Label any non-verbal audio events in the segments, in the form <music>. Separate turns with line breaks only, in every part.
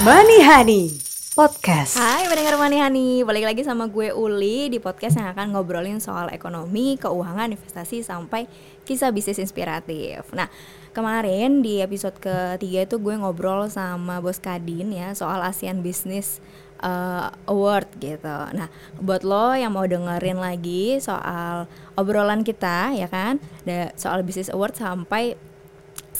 Money Honey Podcast.
Hai pendengar Money Honey, balik lagi sama gue Uli di podcast yang akan ngobrolin soal ekonomi, keuangan, investasi sampai kisah bisnis inspiratif. Nah, kemarin di episode ketiga itu gue ngobrol sama Bos Kadin ya soal ASEAN Business uh, Award gitu. Nah, buat lo yang mau dengerin lagi soal obrolan kita ya kan, soal Business Award sampai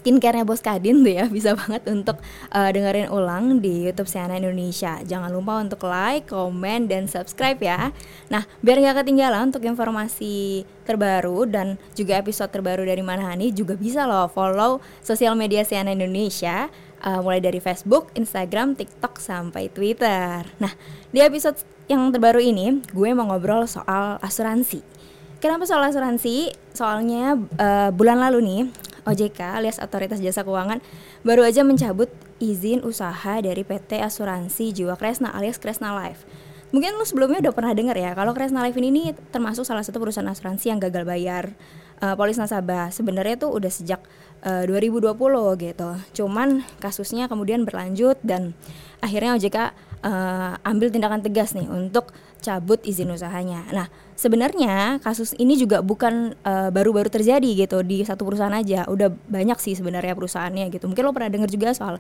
skincarenya Bos Kadin tuh ya <laughs> bisa banget untuk uh, dengerin ulang di YouTube CNN Indonesia. Jangan lupa untuk like, komen, dan subscribe ya. Nah, biar nggak ketinggalan untuk informasi terbaru dan juga episode terbaru dari Manahani juga bisa loh follow sosial media CNN Indonesia uh, mulai dari Facebook, Instagram, TikTok sampai Twitter. Nah, di episode yang terbaru ini gue mau ngobrol soal asuransi. Kenapa soal asuransi? Soalnya uh, bulan lalu nih OJK alias Otoritas Jasa Keuangan baru aja mencabut izin usaha dari PT Asuransi Jiwa Kresna alias Kresna Life. Mungkin lu sebelumnya udah pernah dengar ya kalau Kresna Life ini termasuk salah satu perusahaan asuransi yang gagal bayar uh, polis nasabah. Sebenarnya tuh udah sejak uh, 2020 gitu. Cuman kasusnya kemudian berlanjut dan akhirnya OJK uh, eh, ambil tindakan tegas nih untuk cabut izin usahanya. Nah, sebenarnya kasus ini juga bukan eh, baru-baru uh, terjadi gitu di satu perusahaan aja. Udah banyak sih sebenarnya perusahaannya gitu. Mungkin lo pernah dengar juga soal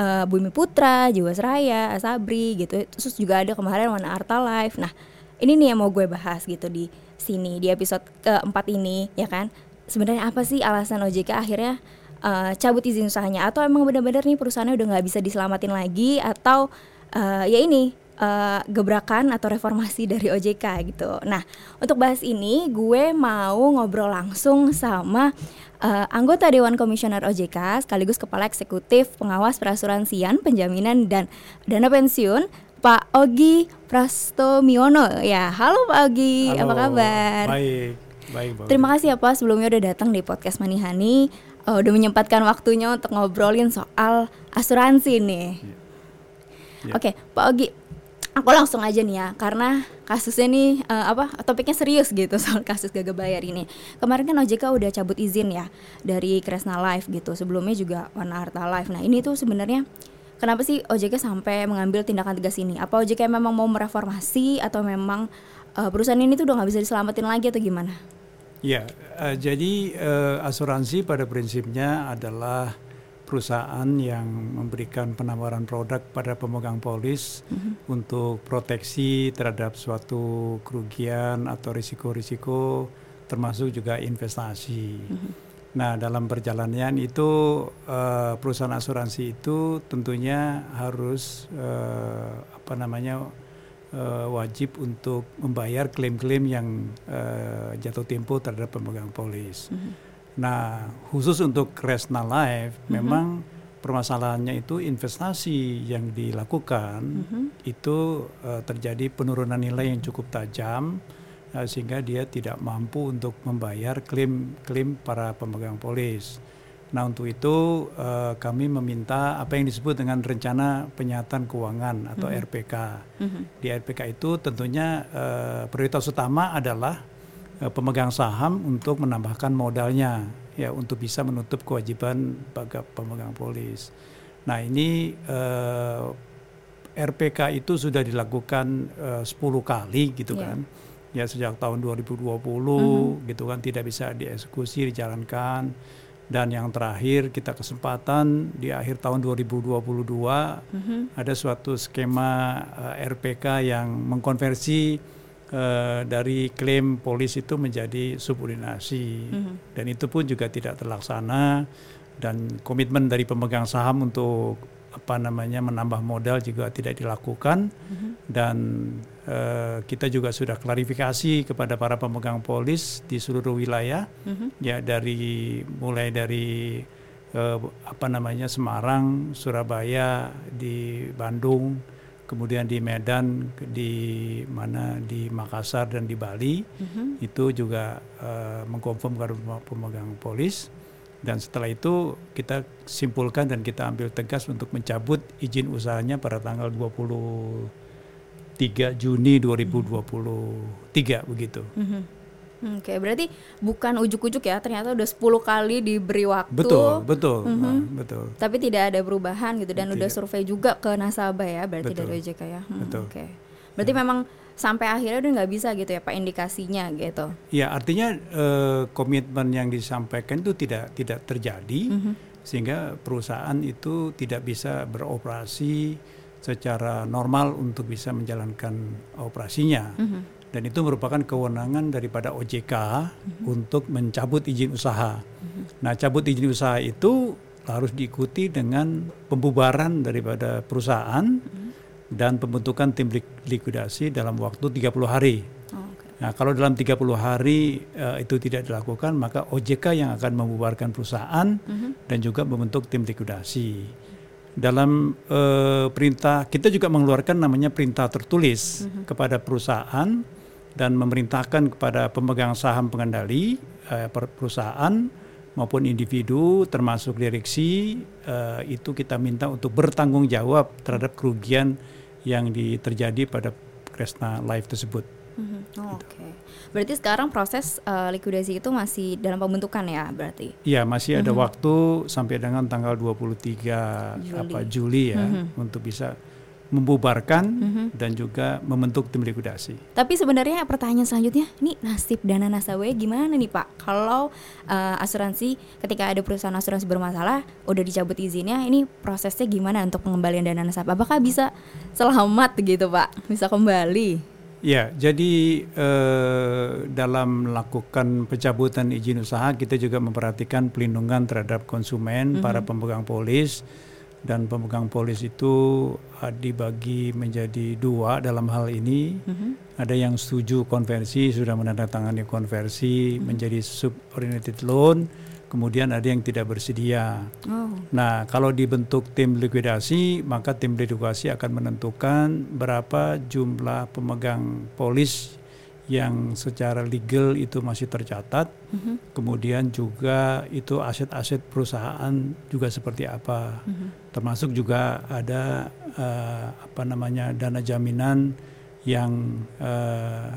uh, Bumi Putra, Jiwasraya, Asabri gitu. Terus juga ada kemarin Wana Arta Life. Nah, ini nih yang mau gue bahas gitu di sini di episode keempat ini ya kan. Sebenarnya apa sih alasan OJK akhirnya uh, cabut izin usahanya atau emang benar-benar nih perusahaannya udah nggak bisa diselamatin lagi atau uh, ya ini uh, gebrakan atau reformasi dari OJK gitu. Nah, untuk bahas ini gue mau ngobrol langsung sama uh, anggota Dewan Komisioner OJK sekaligus Kepala Eksekutif Pengawas Perasuransian, Penjaminan dan Dana Pensiun Pak Ogi Prastomiono. Ya, halo Pak Ogi, halo, apa kabar?
Baik, baik.
Terima kasih ya Pak sebelumnya udah datang di podcast Manihani, uh, udah menyempatkan waktunya untuk ngobrolin soal asuransi nih. Ya. Ya. Oke, Pak Ogi, aku langsung aja nih ya karena kasusnya nih uh, apa topiknya serius gitu <laughs> soal kasus gagal bayar ini. Kemarin kan OJK udah cabut izin ya dari Kresna Life gitu sebelumnya juga Warna Harta Life. Nah ini tuh sebenarnya kenapa sih OJK sampai mengambil tindakan tegas ini? Apa OJK memang mau mereformasi atau memang uh, perusahaan ini tuh udah nggak bisa diselamatin lagi atau gimana?
Ya, uh, jadi uh, asuransi pada prinsipnya adalah perusahaan yang memberikan penawaran produk pada pemegang polis mm-hmm. untuk proteksi terhadap suatu kerugian atau risiko-risiko termasuk juga investasi. Mm-hmm. Nah, dalam perjalanan itu uh, perusahaan asuransi itu tentunya harus uh, apa namanya uh, wajib untuk membayar klaim-klaim yang uh, jatuh tempo terhadap pemegang polis. Mm-hmm. Nah, khusus untuk Kresna Life mm-hmm. memang permasalahannya itu investasi yang dilakukan mm-hmm. itu uh, terjadi penurunan nilai yang cukup tajam uh, sehingga dia tidak mampu untuk membayar klaim-klaim para pemegang polis. Nah, untuk itu uh, kami meminta apa yang disebut dengan rencana penyihatan keuangan atau mm-hmm. RPK. Mm-hmm. Di RPK itu tentunya uh, prioritas utama adalah pemegang saham untuk menambahkan modalnya ya untuk bisa menutup kewajiban bagi pemegang polis. Nah ini eh, RPK itu sudah dilakukan eh, 10 kali gitu yeah. kan ya sejak tahun 2020 mm -hmm. gitu kan tidak bisa dieksekusi dijalankan dan yang terakhir kita kesempatan di akhir tahun 2022 mm -hmm. ada suatu skema eh, RPK yang mengkonversi uh, dari klaim polis itu menjadi subordinasi mm-hmm. dan itu pun juga tidak terlaksana dan komitmen dari pemegang saham untuk apa namanya menambah modal juga tidak dilakukan mm-hmm. dan uh, kita juga sudah klarifikasi kepada para pemegang polis di seluruh wilayah mm-hmm. ya dari mulai dari uh, apa namanya Semarang, Surabaya, di Bandung kemudian di Medan, di mana di Makassar dan di Bali mm-hmm. itu juga uh, mengkonfirm kepada pemegang polis dan setelah itu kita simpulkan dan kita ambil tegas untuk mencabut izin usahanya pada tanggal 23 Juni 2023 mm-hmm. begitu. Mm-hmm.
Oke, berarti bukan ujuk-ujuk ya, ternyata udah 10 kali diberi waktu.
Betul, betul,
Mhm.
Nah, betul.
Tapi tidak ada perubahan gitu dan udah
Tidak.
survei juga ke nasabah ya, berarti
Betul.
dari OJK ya. Hmm,
Betul.
Oke. Berarti memang sampai akhirnya udah nggak bisa gitu ya Pak indikasinya gitu.
Ya artinya eh, komitmen yang disampaikan itu tidak tidak terjadi
Mhm.
sehingga perusahaan itu tidak bisa beroperasi secara normal untuk bisa menjalankan operasinya
Mhm.
Dan itu merupakan kewenangan daripada OJK untuk mencabut izin usaha. Nah cabut izin usaha itu harus diikuti dengan pembubaran daripada perusahaan dan pembentukan tim lik- likuidasi dalam waktu 30 hari.
Oh, oke.
Nah, kalau dalam 30 hari eh, itu tidak dilakukan, maka OJK yang akan membubarkan perusahaan
Mhm.
dan juga membentuk tim likuidasi. Dalam eh, perintah kita juga mengeluarkan namanya perintah tertulis kepada perusahaan dan memerintahkan kepada pemegang saham pengendali eh, per- perusahaan maupun individu termasuk direksi eh, itu kita minta untuk bertanggung jawab terhadap kerugian yang di- terjadi pada Kresna Life tersebut.
Oh, Oke. Berarti sekarang proses eh, likuidasi itu masih dalam pembentukan ya berarti.
Iya, masih ada waktu sampai dengan tanggal 23
Juli.
apa Juli ya untuk bisa membubarkan dan juga membentuk tim likuidasi.
Tapi sebenarnya pertanyaan selanjutnya, nih nasib dana nasabahnya gimana nih Pak? Kalau eh, asuransi ketika ada perusahaan asuransi bermasalah, udah dicabut izinnya, ini prosesnya gimana untuk pengembalian dana nasabah? Apakah bisa selamat gitu Pak? Bisa kembali?
Ya, jadi eh, dalam melakukan pencabutan izin usaha kita juga memperhatikan pelindungan terhadap konsumen, para pemegang polis dan pemegang polis itu eh, dibagi menjadi dua dalam hal ini. Ada yang setuju konversi sudah menandatangani konversi menjadi subordinated loan, kemudian ada yang tidak bersedia.
Oh,
Nah, kalau dibentuk tim likuidasi, maka tim likuidasi akan menentukan berapa jumlah pemegang polis yang secara legal itu masih tercatat. Kemudian juga itu aset-aset perusahaan juga seperti apa. Termasuk juga ada eh, apa namanya dana jaminan yang eh,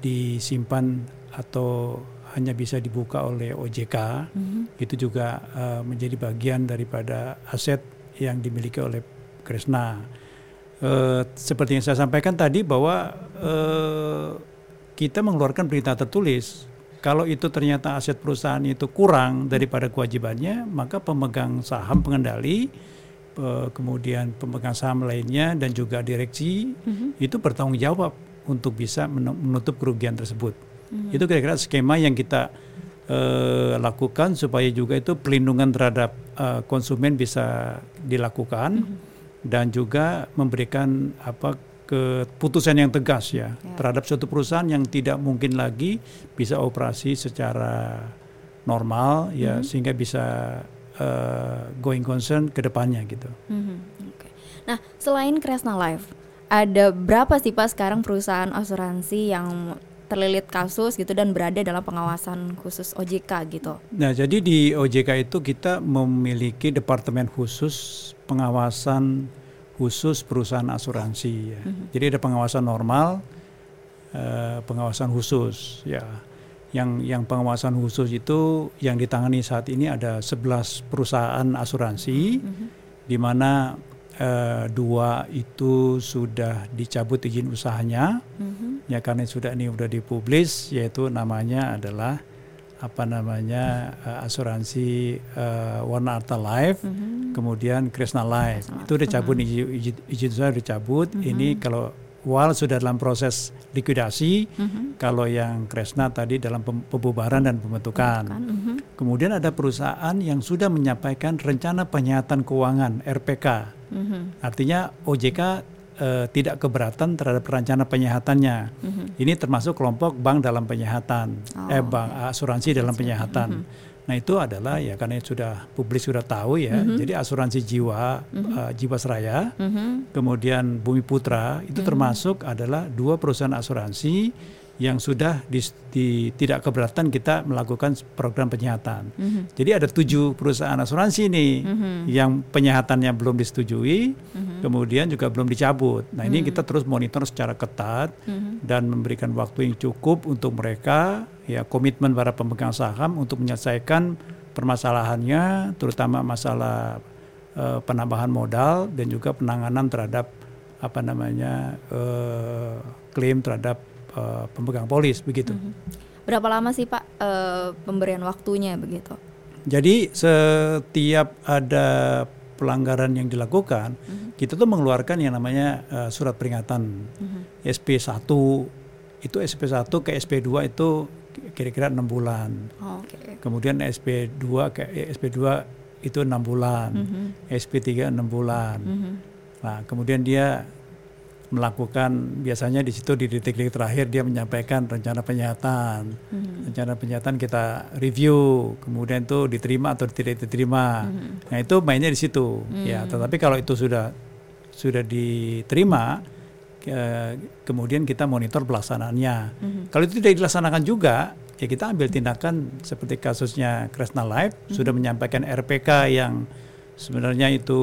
disimpan atau hanya bisa dibuka oleh OJK itu juga eh, menjadi bagian daripada aset yang dimiliki oleh Kresna. Eh, seperti yang saya sampaikan tadi bahwa eh, kita mengeluarkan perintah tertulis. Kalau itu ternyata aset perusahaan itu kurang daripada kewajibannya, maka pemegang saham pengendali, kemudian pemegang saham lainnya dan juga direksi itu bertanggung jawab untuk bisa menu- menutup kerugian tersebut. Itu kira-kira skema yang kita eh, lakukan supaya juga itu pelindungan terhadap eh, konsumen bisa dilakukan dan juga memberikan apa keputusan yang tegas ya, terhadap suatu perusahaan yang tidak mungkin lagi bisa operasi secara normal ya sehingga bisa eh, going concern ke depannya gitu.
Mhm, Oke. Nah, selain Kresna Life, ada berapa sih Pak sekarang perusahaan asuransi yang terlilit kasus gitu dan berada dalam pengawasan khusus OJK gitu?
Nah, jadi di OJK itu kita memiliki departemen khusus pengawasan khusus perusahaan asuransi. Ya. Jadi ada pengawasan normal, eh, pengawasan khusus. Ya, yang yang pengawasan khusus itu yang ditangani saat ini ada 11 perusahaan asuransi, di mana eh, dua itu sudah dicabut izin usahanya.
Mhm.
Ya karena sudah ini sudah dipublis yaitu namanya adalah apa namanya eh, asuransi eh, Warna Arta Life,
Mhm.
kemudian Kresna Life. Itu udah cabut izin, izin, izin usaha udah cabut. Ini kalau WAL sudah dalam proses likuidasi,
Mhm.
kalau yang Kresna tadi dalam pem- pembubaran dan pembentukan.
Kan, mhm.
Kemudian ada perusahaan yang sudah menyampaikan rencana penyihatan keuangan RPK.
Mhm.
Artinya OJK eh, tidak keberatan terhadap rencana penyihatannya.
Mhm.
Ini termasuk kelompok bank dalam penyihatan,
Oh,
eh bank asuransi dalam penyihatan. Nah itu adalah ya karena sudah publik sudah tahu ya. Jadi asuransi jiwa, eh, Jiwasraya,
Mhm.
kemudian Bumi Putra itu termasuk adalah dua perusahaan asuransi yang sudah di, di- tidak keberatan kita melakukan program penyihatan.
Mhm.
Jadi ada tujuh perusahaan asuransi nih
Mhm.
yang penyihatannya belum disetujui,
Mhm.
kemudian juga belum dicabut. Nah ini kita terus monitor secara ketat
Mhm.
dan memberikan waktu yang cukup untuk mereka, ya komitmen para pemegang saham untuk menyelesaikan permasalahannya, terutama masalah eh, penambahan modal dan juga penanganan terhadap apa namanya eh, klaim terhadap eh, pemegang polis begitu.
Mhm. Berapa lama sih Pak eh, pemberian waktunya begitu?
Jadi setiap ada pelanggaran yang dilakukan, kita tuh mengeluarkan yang namanya eh, surat peringatan
Mhm.
SP1 itu SP1 ke SP2 itu kira-kira enam bulan.
Oh, Oke.
Kemudian SP2 ke eh, SP2 itu enam bulan,
Mhm.
SP3 enam bulan.
Mhm.
Nah, kemudian dia melakukan biasanya di situ di detik-detik terakhir dia menyampaikan rencana penyihatan.
Mhm.
Rencana penyihatan kita review, kemudian itu diterima atau tidak diterima.
Mhm.
Nah, itu mainnya di situ. Ya, tetapi kalau itu sudah sudah diterima ke- kemudian kita monitor pelaksanaannya.
Mhm.
Kalau itu tidak dilaksanakan juga, ya kita ambil tindakan seperti kasusnya Kresna Life sudah menyampaikan RPK yang sebenarnya itu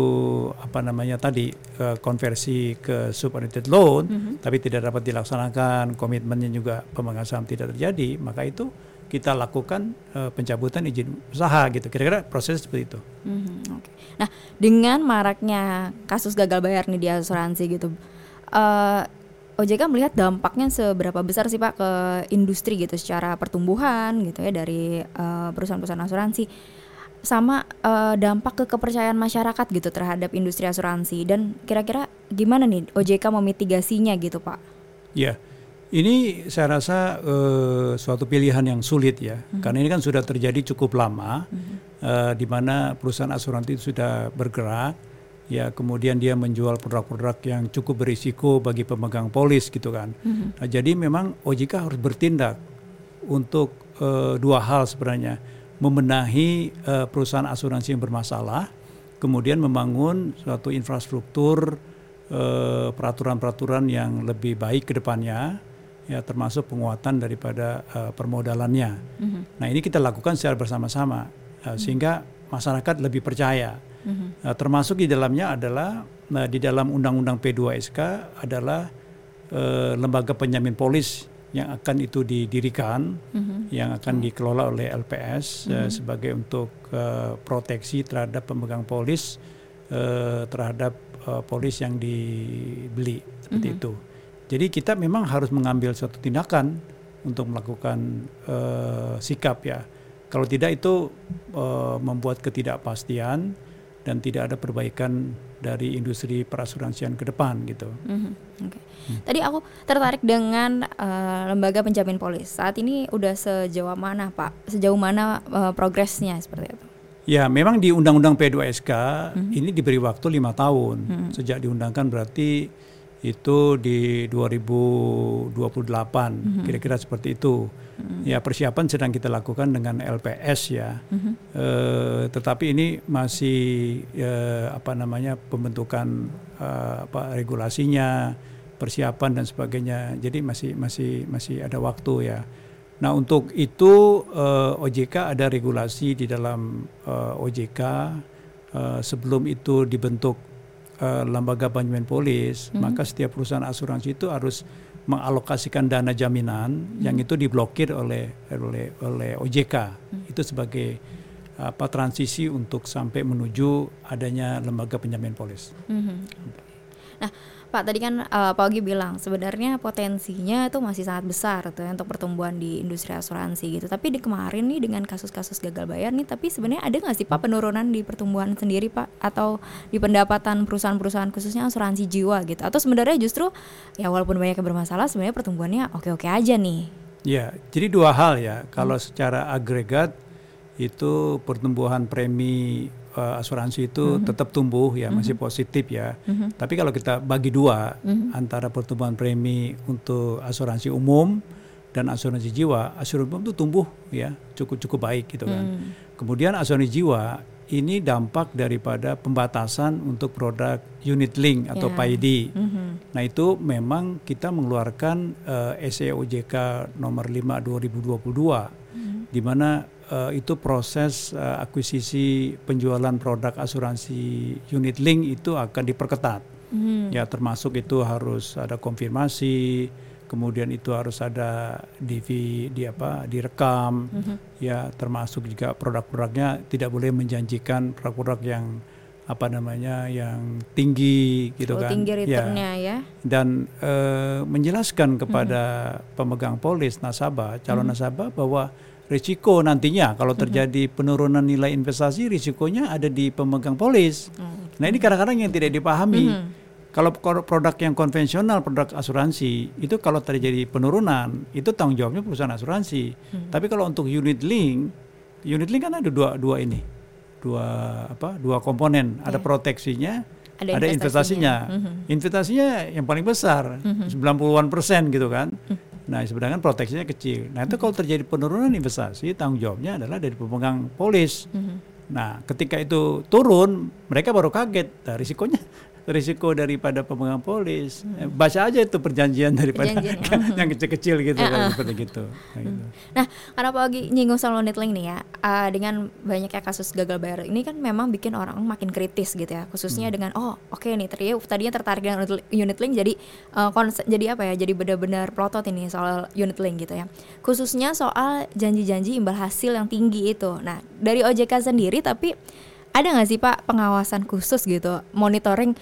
apa namanya tadi konversi ke subordinated loan,
Mhm.
tapi tidak dapat dilaksanakan, komitmennya juga pemegang saham tidak terjadi, maka itu kita lakukan eh, pencabutan izin usaha gitu. Kira-kira proses seperti itu.
Mhm, Oke. Nah, dengan maraknya kasus gagal bayar nih di asuransi gitu, eh, OJK melihat dampaknya seberapa besar sih Pak ke industri gitu secara pertumbuhan gitu ya dari eh, perusahaan-perusahaan asuransi, sama eh, dampak ke kepercayaan masyarakat gitu terhadap industri asuransi. Dan kira-kira gimana nih OJK memitigasinya gitu Pak?
Ya, ini saya rasa eh, suatu pilihan yang sulit ya, karena ini kan sudah terjadi cukup lama, eh, di mana perusahaan asuransi itu sudah bergerak, ya kemudian dia menjual produk-produk yang cukup berisiko bagi pemegang polis gitu kan. Nah, jadi memang OJK harus bertindak untuk eh, dua hal sebenarnya, membenahi eh, perusahaan asuransi yang bermasalah, kemudian membangun suatu infrastruktur eh, peraturan-peraturan yang lebih baik ke depannya, ya termasuk penguatan daripada eh, permodalannya.
Mhm.
Nah ini kita lakukan secara bersama-sama eh, sehingga masyarakat lebih percaya.
Mhm.
Nah, termasuk di dalamnya adalah nah, di dalam Undang-Undang P2SK adalah eh, lembaga penjamin polis yang akan itu didirikan,
Mhm.
yang akan dikelola oleh LPS eh, sebagai untuk eh, proteksi terhadap pemegang polis eh, terhadap eh, polis yang dibeli seperti itu. Jadi kita memang harus mengambil suatu tindakan untuk melakukan eh, sikap ya. Kalau tidak itu eh, membuat ketidakpastian dan tidak ada perbaikan dari industri perasuransian ke depan gitu.
Mhm, Oke. Tadi aku tertarik dengan eh, lembaga penjamin polis. Saat ini udah sejauh mana, Pak? Sejauh mana eh, progresnya seperti itu?
Ya, memang di Undang-Undang P2SK ini diberi waktu lima tahun sejak diundangkan berarti itu di 2028 kira-kira seperti itu. Ya persiapan sedang kita lakukan dengan LPS ya. Eh, tetapi ini masih eh, apa namanya pembentukan eh, apa regulasinya, persiapan dan sebagainya. Jadi masih masih masih ada waktu ya. Nah untuk itu eh, OJK ada regulasi di dalam eh, OJK eh, sebelum itu dibentuk eh, lembaga penjamin polis, maka setiap perusahaan asuransi itu harus mengalokasikan dana jaminan yang itu diblokir oleh oleh oleh OJK. Itu sebagai apa transisi untuk sampai menuju adanya lembaga penjamin polis.
Mhm. Nah, Pak tadi kan eh, Pak Ogi bilang sebenarnya potensinya itu masih sangat besar tuh ya untuk pertumbuhan di industri asuransi gitu. Tapi di kemarin nih dengan kasus-kasus gagal bayar nih, tapi sebenarnya ada nggak sih Pak penurunan di pertumbuhan sendiri Pak atau di pendapatan perusahaan-perusahaan khususnya asuransi jiwa gitu? Atau sebenarnya justru ya walaupun banyak yang bermasalah sebenarnya pertumbuhannya oke-oke aja nih.
Ya, jadi dua hal ya. Kalau secara agregat itu pertumbuhan premi eh, asuransi itu tetap tumbuh ya, masih positif ya. Tapi kalau kita bagi dua antara pertumbuhan premi untuk asuransi umum dan asuransi jiwa, asuransi umum itu tumbuh ya cukup cukup baik gitu kan. Kemudian asuransi jiwa ini dampak daripada pembatasan untuk produk unit link atau
Ya.
PAID.
Mhm.
Nah itu memang kita mengeluarkan eh, SE OJK nomor 5 2022 di mana eh, itu proses eh, akuisisi penjualan produk asuransi unit link itu akan diperketat.
Mhm.
Ya termasuk itu harus ada konfirmasi, kemudian itu harus ada DV di apa direkam, ya termasuk juga produk-produknya tidak boleh menjanjikan produk-produk yang apa namanya yang tinggi gitu
Oh,
kan.
tinggi
Ya
returnnya ya.
dan eh, menjelaskan kepada pemegang polis nasabah, calon nasabah bahwa risiko nantinya kalau terjadi penurunan nilai investasi risikonya ada di pemegang polis. Nah ini kadang-kadang yang tidak dipahami. Kalau pro- produk yang konvensional, produk asuransi itu kalau terjadi penurunan itu tanggung jawabnya perusahaan asuransi. Tapi kalau untuk unit link, unit link kan ada dua dua ini, dua apa dua komponen, ada proteksinya,
Ada
ada, investasinya.
investasinya.
Investasinya yang paling besar, 90-an persen gitu kan. Nah, sedangkan proteksinya kecil. Nah, itu kalau terjadi penurunan investasi, tanggung jawabnya adalah dari pemegang polis. Nah, ketika itu turun, mereka baru kaget. Nah, risikonya risiko daripada pemegang polis. Eh, Baca aja itu perjanjian daripada
Perjanjiannya. <laughs>
yang kecil-kecil gitu kan seperti gitu. Nah, gitu.
Nah, karena Pak Ogi nyinggung soal unit link nih ya, uh, dengan banyaknya kasus gagal bayar ini kan memang bikin orang makin kritis gitu ya, khususnya dengan oh oke nih tadi tadinya tertarik dengan unit li- unit link jadi uh, konse- jadi apa ya, jadi benar-benar plotot ini soal unit link gitu ya, khususnya soal janji-janji imbal hasil yang tinggi itu. Nah, dari OJK sendiri tapi ada nggak sih Pak pengawasan khusus gitu, monitoring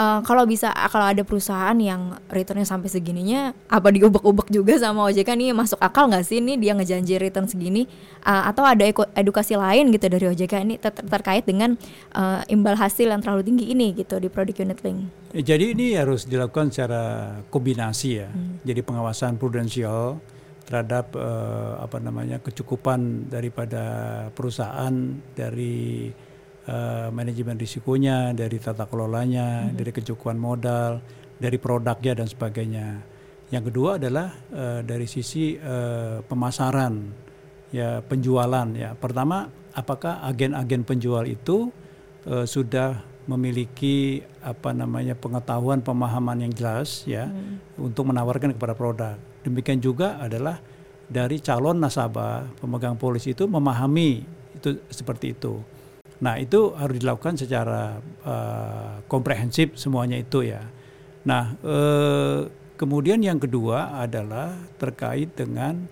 Uh, kalau bisa kalau ada perusahaan yang returnnya sampai segininya apa diubek-ubek juga sama OJK nih masuk akal nggak sih? Nih dia ngejanji return segini. Uh, atau ada edukasi lain gitu dari OJK ini ter- terkait dengan uh, imbal hasil yang terlalu tinggi ini gitu di produk unit link.
Jadi ini harus dilakukan secara kombinasi ya. Jadi pengawasan prudensial terhadap eh, apa namanya kecukupan daripada perusahaan dari eh, manajemen risikonya, dari tata kelolanya, dari kecukupan modal, dari produknya dan sebagainya. Yang kedua adalah eh, dari sisi eh, pemasaran, ya penjualan ya. Pertama, apakah agen-agen penjual itu eh, sudah memiliki apa namanya pengetahuan pemahaman yang jelas ya untuk menawarkan kepada produk. Demikian juga adalah dari calon nasabah pemegang polis itu memahami itu seperti itu. Nah itu harus dilakukan secara eh, komprehensif semuanya itu ya. Nah eh, kemudian yang kedua adalah terkait dengan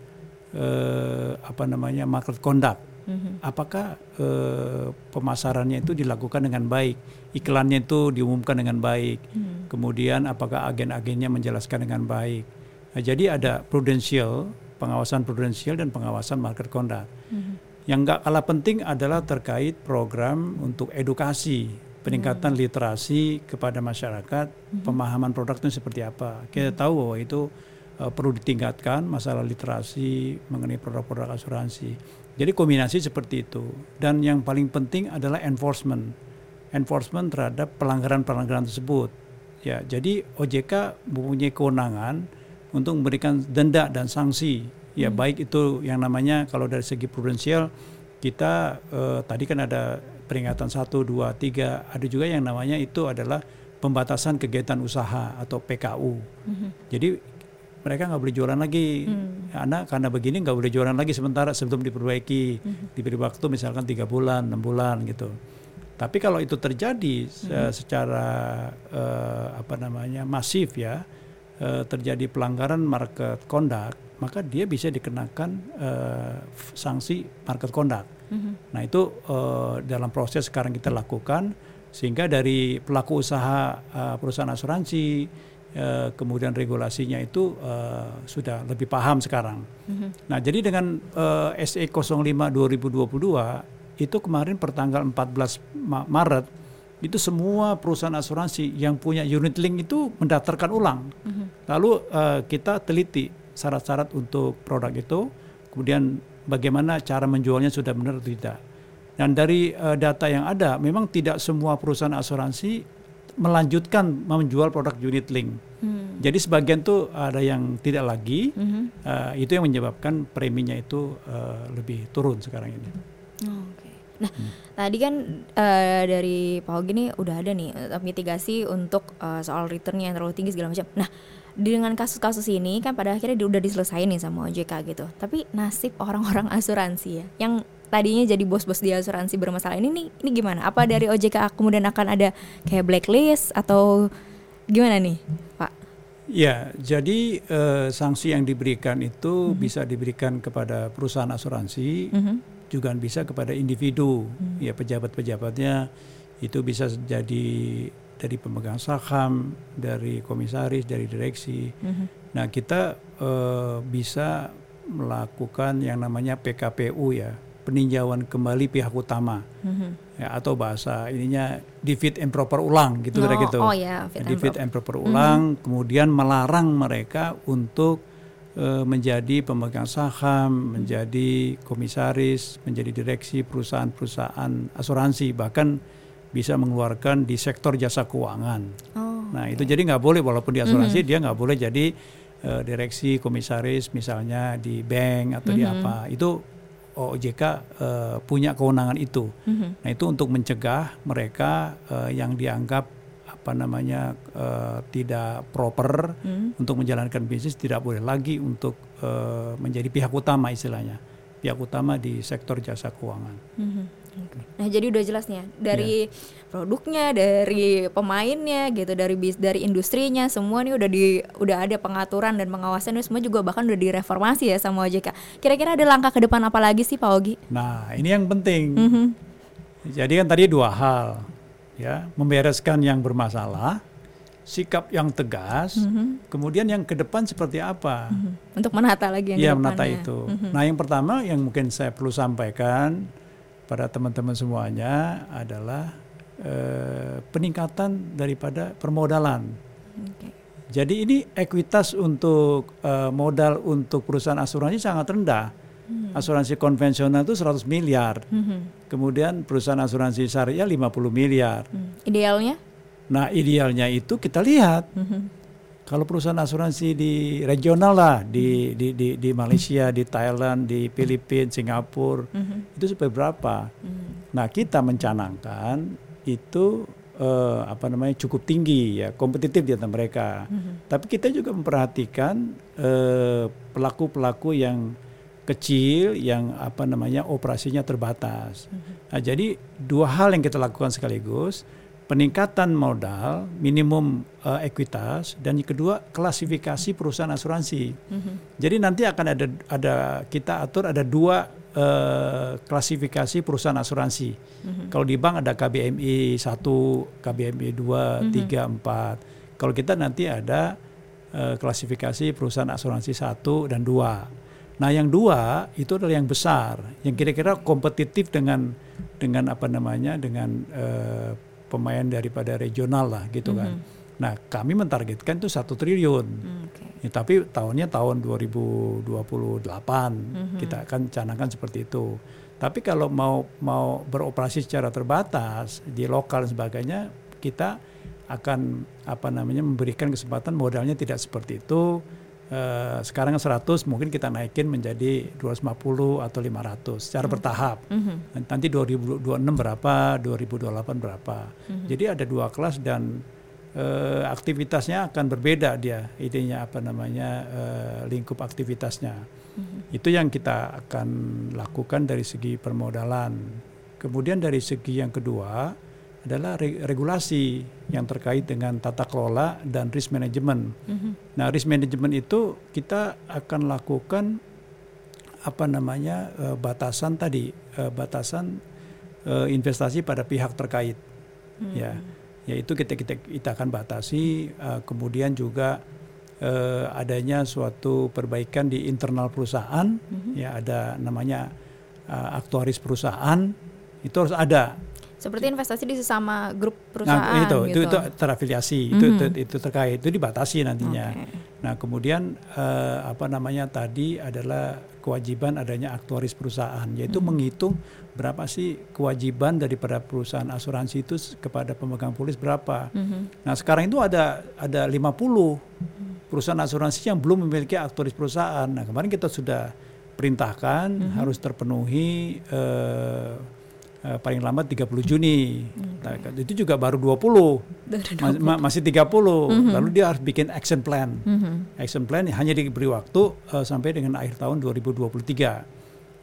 eh, apa namanya market conduct apakah eh, pemasarannya itu dilakukan dengan baik, iklannya itu diumumkan dengan baik, kemudian apakah agen-agennya menjelaskan dengan baik. Nah, jadi ada prudensial, pengawasan prudensial dan pengawasan market conduct. Yang nggak kalah penting adalah terkait program untuk edukasi, peningkatan literasi kepada masyarakat, pemahaman produk itu seperti apa. Kita tahu bahwa itu eh, perlu ditingkatkan masalah literasi mengenai produk-produk asuransi. Jadi kombinasi seperti itu. Dan yang paling penting adalah enforcement. Enforcement terhadap pelanggaran-pelanggaran tersebut. Ya, jadi OJK mempunyai kewenangan untuk memberikan denda dan sanksi. Ya, baik itu yang namanya kalau dari segi prudensial kita eh, tadi kan ada peringatan 1 2 3, ada juga yang namanya itu adalah pembatasan kegiatan usaha atau PKU. Jadi mereka nggak boleh jualan lagi, karena karena begini nggak boleh jualan lagi sementara sebelum diperbaiki, diberi waktu misalkan tiga bulan, enam bulan gitu. Tapi kalau itu terjadi se- secara eh, apa namanya masif ya, eh, terjadi pelanggaran market conduct, maka dia bisa dikenakan f- sanksi market conduct. Nah itu eh, dalam proses sekarang kita lakukan sehingga dari pelaku usaha eh, perusahaan asuransi eh, kemudian regulasinya itu eh, sudah lebih paham sekarang. Nah jadi dengan eh, SE 05 2022 itu kemarin pertanggal 14 Ma- Maret itu semua perusahaan asuransi yang punya unit link itu mendaftarkan ulang. Lalu eh, kita teliti syarat-syarat untuk produk itu, kemudian bagaimana cara menjualnya sudah benar atau tidak. Dan dari eh, data yang ada, memang tidak semua perusahaan asuransi melanjutkan menjual produk unit link. Jadi sebagian tuh ada yang tidak lagi, eh, itu yang menyebabkan preminya itu eh, lebih turun sekarang ini.
Oh, Oke. Nah, tadi kan eh, dari Pak Hogi nih udah ada nih mitigasi untuk eh, soal returnnya yang terlalu tinggi segala macam. Nah, dengan kasus-kasus ini kan pada akhirnya udah diselesain nih sama OJK gitu. Tapi nasib orang-orang <laughs> asuransi ya, yang tadinya jadi bos-bos di asuransi bermasalah ini nih, ini gimana? Apa dari OJK kemudian akan ada kayak blacklist atau gimana nih, Pak?
Ya, jadi eh, sanksi yang diberikan itu bisa diberikan kepada perusahaan asuransi,
Mhm.
juga bisa kepada individu, ya pejabat-pejabatnya itu bisa jadi dari pemegang saham, dari komisaris, dari direksi.
Mhm.
Nah, kita eh, bisa melakukan yang namanya PKPU ya, peninjauan kembali pihak utama.
Mhm.
Ya, atau bahasa ininya defeat and proper ulang gitu
Oh,
gitu.
oh ya, fit and
defeat
proper.
and proper ulang, kemudian melarang mereka untuk eh, menjadi pemegang saham, menjadi komisaris, menjadi direksi perusahaan-perusahaan asuransi, bahkan bisa mengeluarkan di sektor jasa keuangan.
Oh.
Nah itu jadi nggak boleh walaupun di asuransi dia nggak boleh jadi eh, direksi komisaris misalnya di bank atau di apa itu OJK eh, punya kewenangan itu.
Mhm.
Nah itu untuk mencegah mereka eh, yang dianggap apa namanya eh, tidak proper
Hmm.
untuk menjalankan bisnis tidak boleh lagi untuk eh, menjadi pihak utama istilahnya pihak utama di sektor jasa keuangan.
Mhm. Oke. Nah jadi udah jelas nih ya dari produknya, dari pemainnya gitu, dari bis, dari industrinya semua nih udah di udah ada pengaturan dan pengawasan semua juga bahkan udah direformasi ya sama OJK. Kira-kira ada langkah ke depan apa lagi sih Pak Ogi?
Nah ini yang penting.
Mhm.
Jadi kan tadi dua hal ya membereskan yang bermasalah, sikap yang tegas, kemudian yang ke depan seperti apa?
Mhm. Untuk menata lagi yang di
menata itu.
Mhm.
Nah yang pertama yang mungkin saya perlu sampaikan pada teman-teman semuanya adalah eh, peningkatan daripada permodalan.
Oke.
Jadi ini ekuitas untuk eh, modal untuk perusahaan asuransi sangat rendah. Asuransi konvensional itu 100 miliar.
Mhm.
Kemudian perusahaan asuransi syariah 50 miliar.
Hmm. Idealnya?
Nah, idealnya itu kita lihat
Mhm.
Kalau perusahaan asuransi di regional lah di di di, di Malaysia, di Thailand, di Filipina, Singapura
Mhm.
itu seperti berapa?
Mhm.
Nah, kita mencanangkan itu eh, apa namanya cukup tinggi ya, kompetitif di antara mereka.
Mhm.
Tapi kita juga memperhatikan eh, pelaku-pelaku yang kecil yang apa namanya operasinya terbatas. Nah, jadi dua hal yang kita lakukan sekaligus peningkatan modal, minimum eh, ekuitas, dan yang kedua klasifikasi perusahaan asuransi.
Mhm.
Jadi nanti akan ada ada kita atur ada dua eh, klasifikasi perusahaan asuransi. Kalau di bank ada KBMI 1, KBMI 2, 3, 4. Kalau kita nanti ada eh, klasifikasi perusahaan asuransi 1 dan 2. Nah, yang dua itu adalah yang besar, yang kira-kira kompetitif dengan dengan apa namanya dengan eh, pemain daripada regional lah gitu kan. Nah, kami mentargetkan itu satu triliun.
Hmm, Oke.
Ya, tapi tahunnya tahun 2028 kita akan canangkan seperti itu. Tapi kalau mau mau beroperasi secara terbatas di lokal dan sebagainya, kita akan apa namanya memberikan kesempatan modalnya tidak seperti itu. Eh, sekarang 100 mungkin kita naikin menjadi 250 atau 500 secara bertahap.
Mhm.
Nanti 2026 berapa, 2028 berapa. Jadi ada dua kelas dan eh, aktivitasnya akan berbeda dia idenya apa namanya eh, lingkup aktivitasnya. Itu yang kita akan lakukan dari segi permodalan. Kemudian dari segi yang kedua adalah re- regulasi yang terkait dengan tata kelola dan risk management.
Mhm.
Nah, risk management itu kita akan lakukan apa namanya eh, batasan tadi, eh, batasan eh, investasi pada pihak terkait, ya, yaitu kita kita kita akan batasi, eh, kemudian juga eh, adanya suatu perbaikan di internal perusahaan, ya ada namanya eh, aktuaris perusahaan, itu harus ada.
Seperti investasi di sesama grup perusahaan
Nah, itu, itu
gitu.
itu terafiliasi, itu, itu itu terkait, itu dibatasi nantinya.
Oke.
Nah, kemudian eh, apa namanya tadi adalah kewajiban adanya aktuaris perusahaan, yaitu menghitung berapa sih kewajiban daripada perusahaan asuransi itu kepada pemegang polis berapa.
Mhm.
Nah, sekarang itu ada ada 50 perusahaan asuransi yang belum memiliki aktuaris perusahaan. Nah, kemarin kita sudah perintahkan harus terpenuhi eh, eh, paling lambat 30 Juni. Nah, itu juga baru 20.
Dari
Ma- ma- masih 30. Lalu dia harus bikin action plan. Action plan hanya diberi waktu eh, sampai dengan akhir tahun 2023.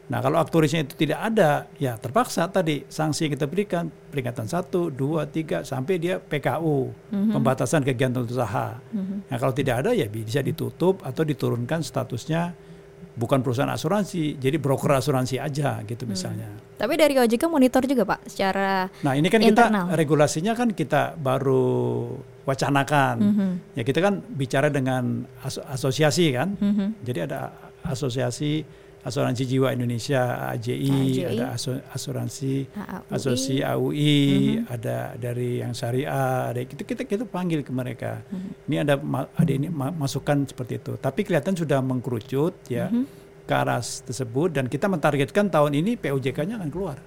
Nah, kalau aktuarisnya itu tidak ada, ya terpaksa tadi sanksi yang kita berikan peringatan 1, 2, 3 sampai dia PKU, pembatasan kegiatan usaha. Nah, kalau tidak ada ya bisa ditutup atau diturunkan statusnya bukan perusahaan asuransi, jadi broker asuransi aja gitu misalnya.
Tapi dari OJK monitor juga Pak secara
Nah ini kan
Internal.
kita regulasinya kan kita baru wacanakan. Ya kita kan bicara dengan aso- asosiasi kan. Jadi ada asosiasi asuransi jiwa Indonesia AJI,
AJI.
ada asu- asuransi
AAUI.
asosiasi AUI, ada dari yang syariah, ada itu kita kita panggil ke mereka. Ini ada ada ini ma- masukan seperti itu. Tapi kelihatan sudah mengkerucut ya ke arah tersebut dan kita mentargetkan tahun ini POJK-nya akan keluar.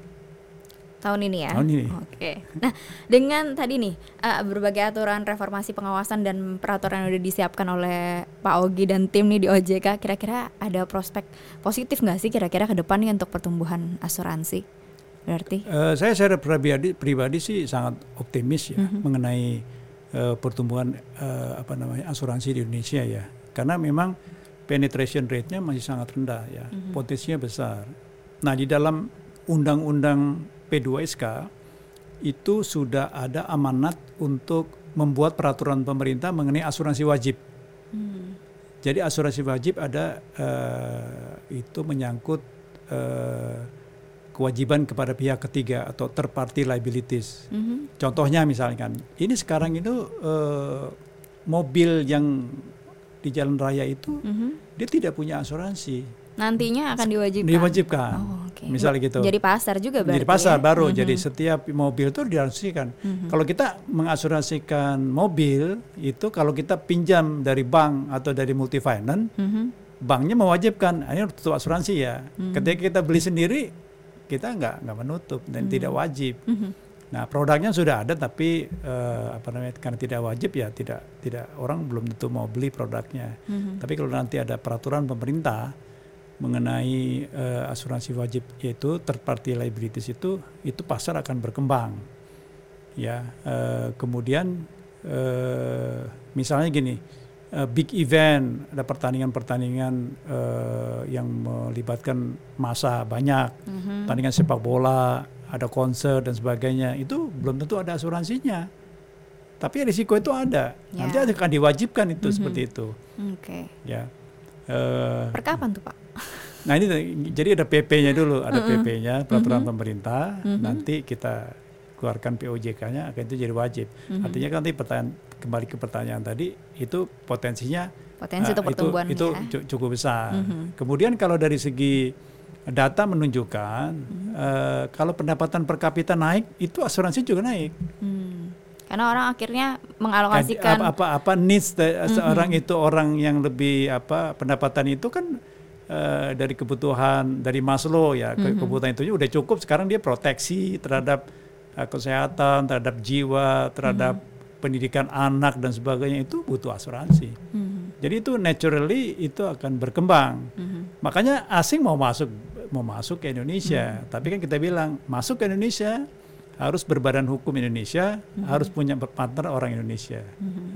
Tahun ini ya.
Tahun ini.
Oke. Nah, dengan tadi nih eh, berbagai aturan reformasi pengawasan dan peraturan yang udah disiapkan oleh Pak Ogi dan tim nih di OJK, kira-kira ada prospek positif nggak sih kira-kira ke depan nih untuk pertumbuhan asuransi? Berarti
Eh, saya secara pribadi pribadi sih sangat optimis ya mengenai eh, pertumbuhan eh, apa namanya asuransi di Indonesia ya karena memang penetration rate-nya masih sangat rendah ya potensinya besar. Nah di dalam undang-undang P2SK itu sudah ada amanat untuk membuat peraturan pemerintah mengenai asuransi wajib. Jadi asuransi wajib ada eh, itu menyangkut eh, kewajiban kepada pihak ketiga atau third party liabilities.
Mhm.
Contohnya misalkan, ini sekarang itu eh, mobil yang di jalan raya itu
Mhm.
dia tidak punya asuransi,
nantinya akan diwajibkan.
diwajibkan.
Oh, oke.
Misalnya gitu.
Jadi pasar juga berarti.
Jadi pasar
ya?
baru.
Mhm.
Jadi setiap mobil itu diasuransikan. Kalau kita mengasuransikan mobil itu kalau kita pinjam dari bank atau dari multi finance,
Mhm.
banknya mewajibkan "Ah, ini tutup asuransi ya. Ketika kita beli sendiri kita nggak nggak menutup dan tidak wajib.
Mhm.
Nah produknya sudah ada tapi eh, apa namanya karena tidak wajib ya tidak tidak orang belum tentu mau beli produknya.
Mhm.
Tapi kalau nanti ada peraturan pemerintah mengenai eh, asuransi wajib yaitu third party liabilities itu itu pasar akan berkembang. Ya eh, kemudian eh, misalnya gini eh, big event ada pertandingan-pertandingan eh, yang melibatkan massa banyak
Mhm.
pertandingan sepak bola ada konser dan sebagainya itu belum tentu ada asuransinya tapi risiko itu ada nanti
Ya.
akan diwajibkan itu seperti itu
Oke.
ya Eh,
Per kapan tuh Pak?
Nah ini jadi ada PP-nya dulu ada PP-nya peraturan pemerintah. Nanti kita keluarkan POJK-nya akan itu jadi wajib. Artinya kan nanti pertanyaan kembali ke pertanyaan tadi itu potensinya
Potensi untuk pertumbuhan
itu,
ya.
cu- cukup besar. Kemudian kalau dari segi data menunjukkan eh, kalau pendapatan per kapita naik itu asuransi juga naik.
Hmm. Karena orang akhirnya mengalokasikan
apa apa apa needs da- seorang itu orang yang lebih apa pendapatan itu kan eh, dari kebutuhan dari Maslow ya ke- kebutuhan itu udah cukup. Sekarang dia proteksi terhadap eh, kesehatan terhadap jiwa terhadap pendidikan anak dan sebagainya. Itu butuh asuransi.
Mhm.
jadi itu naturally itu akan berkembang.
Mhm.
makanya asing mau masuk mau masuk ke Indonesia. Tapi kan kita bilang masuk ke Indonesia harus berbadan hukum Indonesia harus punya partner orang Indonesia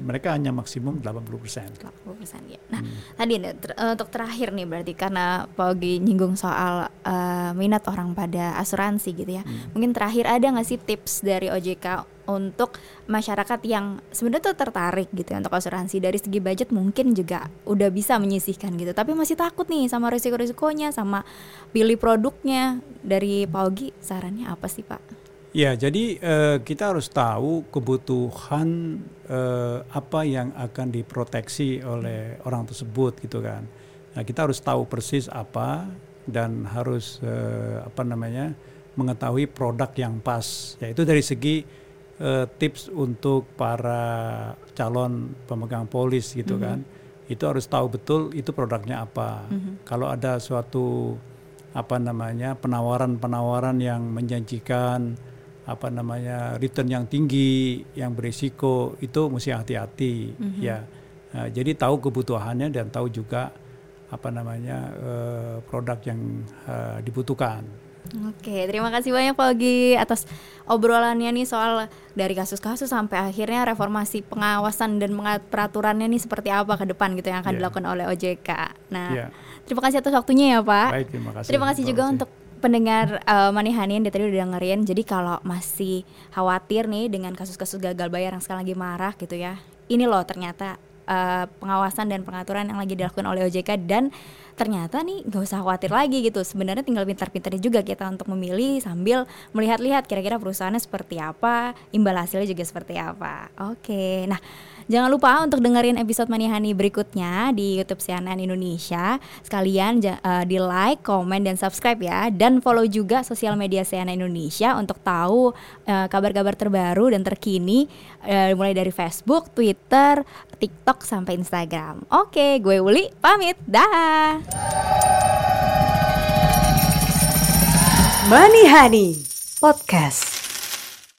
mereka hanya maksimum 80%
80% ya. Nah,
Hmm.
tadi ter- eh, untuk terakhir nih berarti karena Pak Ogi nyinggung soal eh, minat orang pada asuransi gitu ya.
Hmm.
Mungkin terakhir ada nggak sih tips dari OJK untuk masyarakat yang sebenarnya tuh tertarik gitu ya untuk asuransi dari segi budget mungkin juga udah bisa menyisihkan gitu tapi masih takut nih sama risiko-risikonya sama pilih produknya dari Pak Ogi sarannya apa sih Pak?
Ya, jadi eh, kita harus tahu kebutuhan eh, apa yang akan diproteksi oleh orang tersebut gitu kan. Nah, kita harus tahu persis apa dan harus eh, apa namanya mengetahui produk yang pas. Yaitu dari segi eh, tips untuk para calon pemegang polis gitu kan. Itu harus tahu betul itu produknya apa. Kalau ada suatu apa namanya penawaran-penawaran yang menjanjikan apa namanya return yang tinggi, yang berisiko itu mesti hati-hati ya. Nah, jadi tahu kebutuhannya dan tahu juga apa namanya eh, produk yang eh, dibutuhkan.
Oke, terima kasih banyak Pak Ogi atas obrolannya nih soal dari kasus-kasus sampai akhirnya reformasi pengawasan dan peraturannya nih seperti apa ke depan gitu yang akan yeah. dilakukan oleh OJK. Nah, yeah. terima kasih atas waktunya ya Pak.
Baik, terima kasih.
Terima kasih juga untuk pendengar uh, Manihani yang tadi udah dengerin. Jadi kalau masih khawatir nih dengan kasus-kasus gagal bayar yang sekarang lagi marah gitu ya. Ini loh ternyata uh, pengawasan dan pengaturan yang lagi dilakukan oleh OJK dan ternyata nih gak usah khawatir lagi gitu sebenarnya tinggal pintar-pintarnya juga kita untuk memilih sambil melihat-lihat kira-kira perusahaannya seperti apa imbal hasilnya juga seperti apa oke nah Jangan lupa untuk dengerin episode Manihani berikutnya di YouTube CNN Indonesia. Sekalian uh, di like, komen, dan subscribe ya. Dan follow juga sosial media CNN Indonesia untuk tahu kabar kabar-kabar terbaru dan terkini uh, mulai dari Facebook, Twitter, TikTok sampai Instagram. Oke, gue Uli pamit. Dah.
Honey Podcast.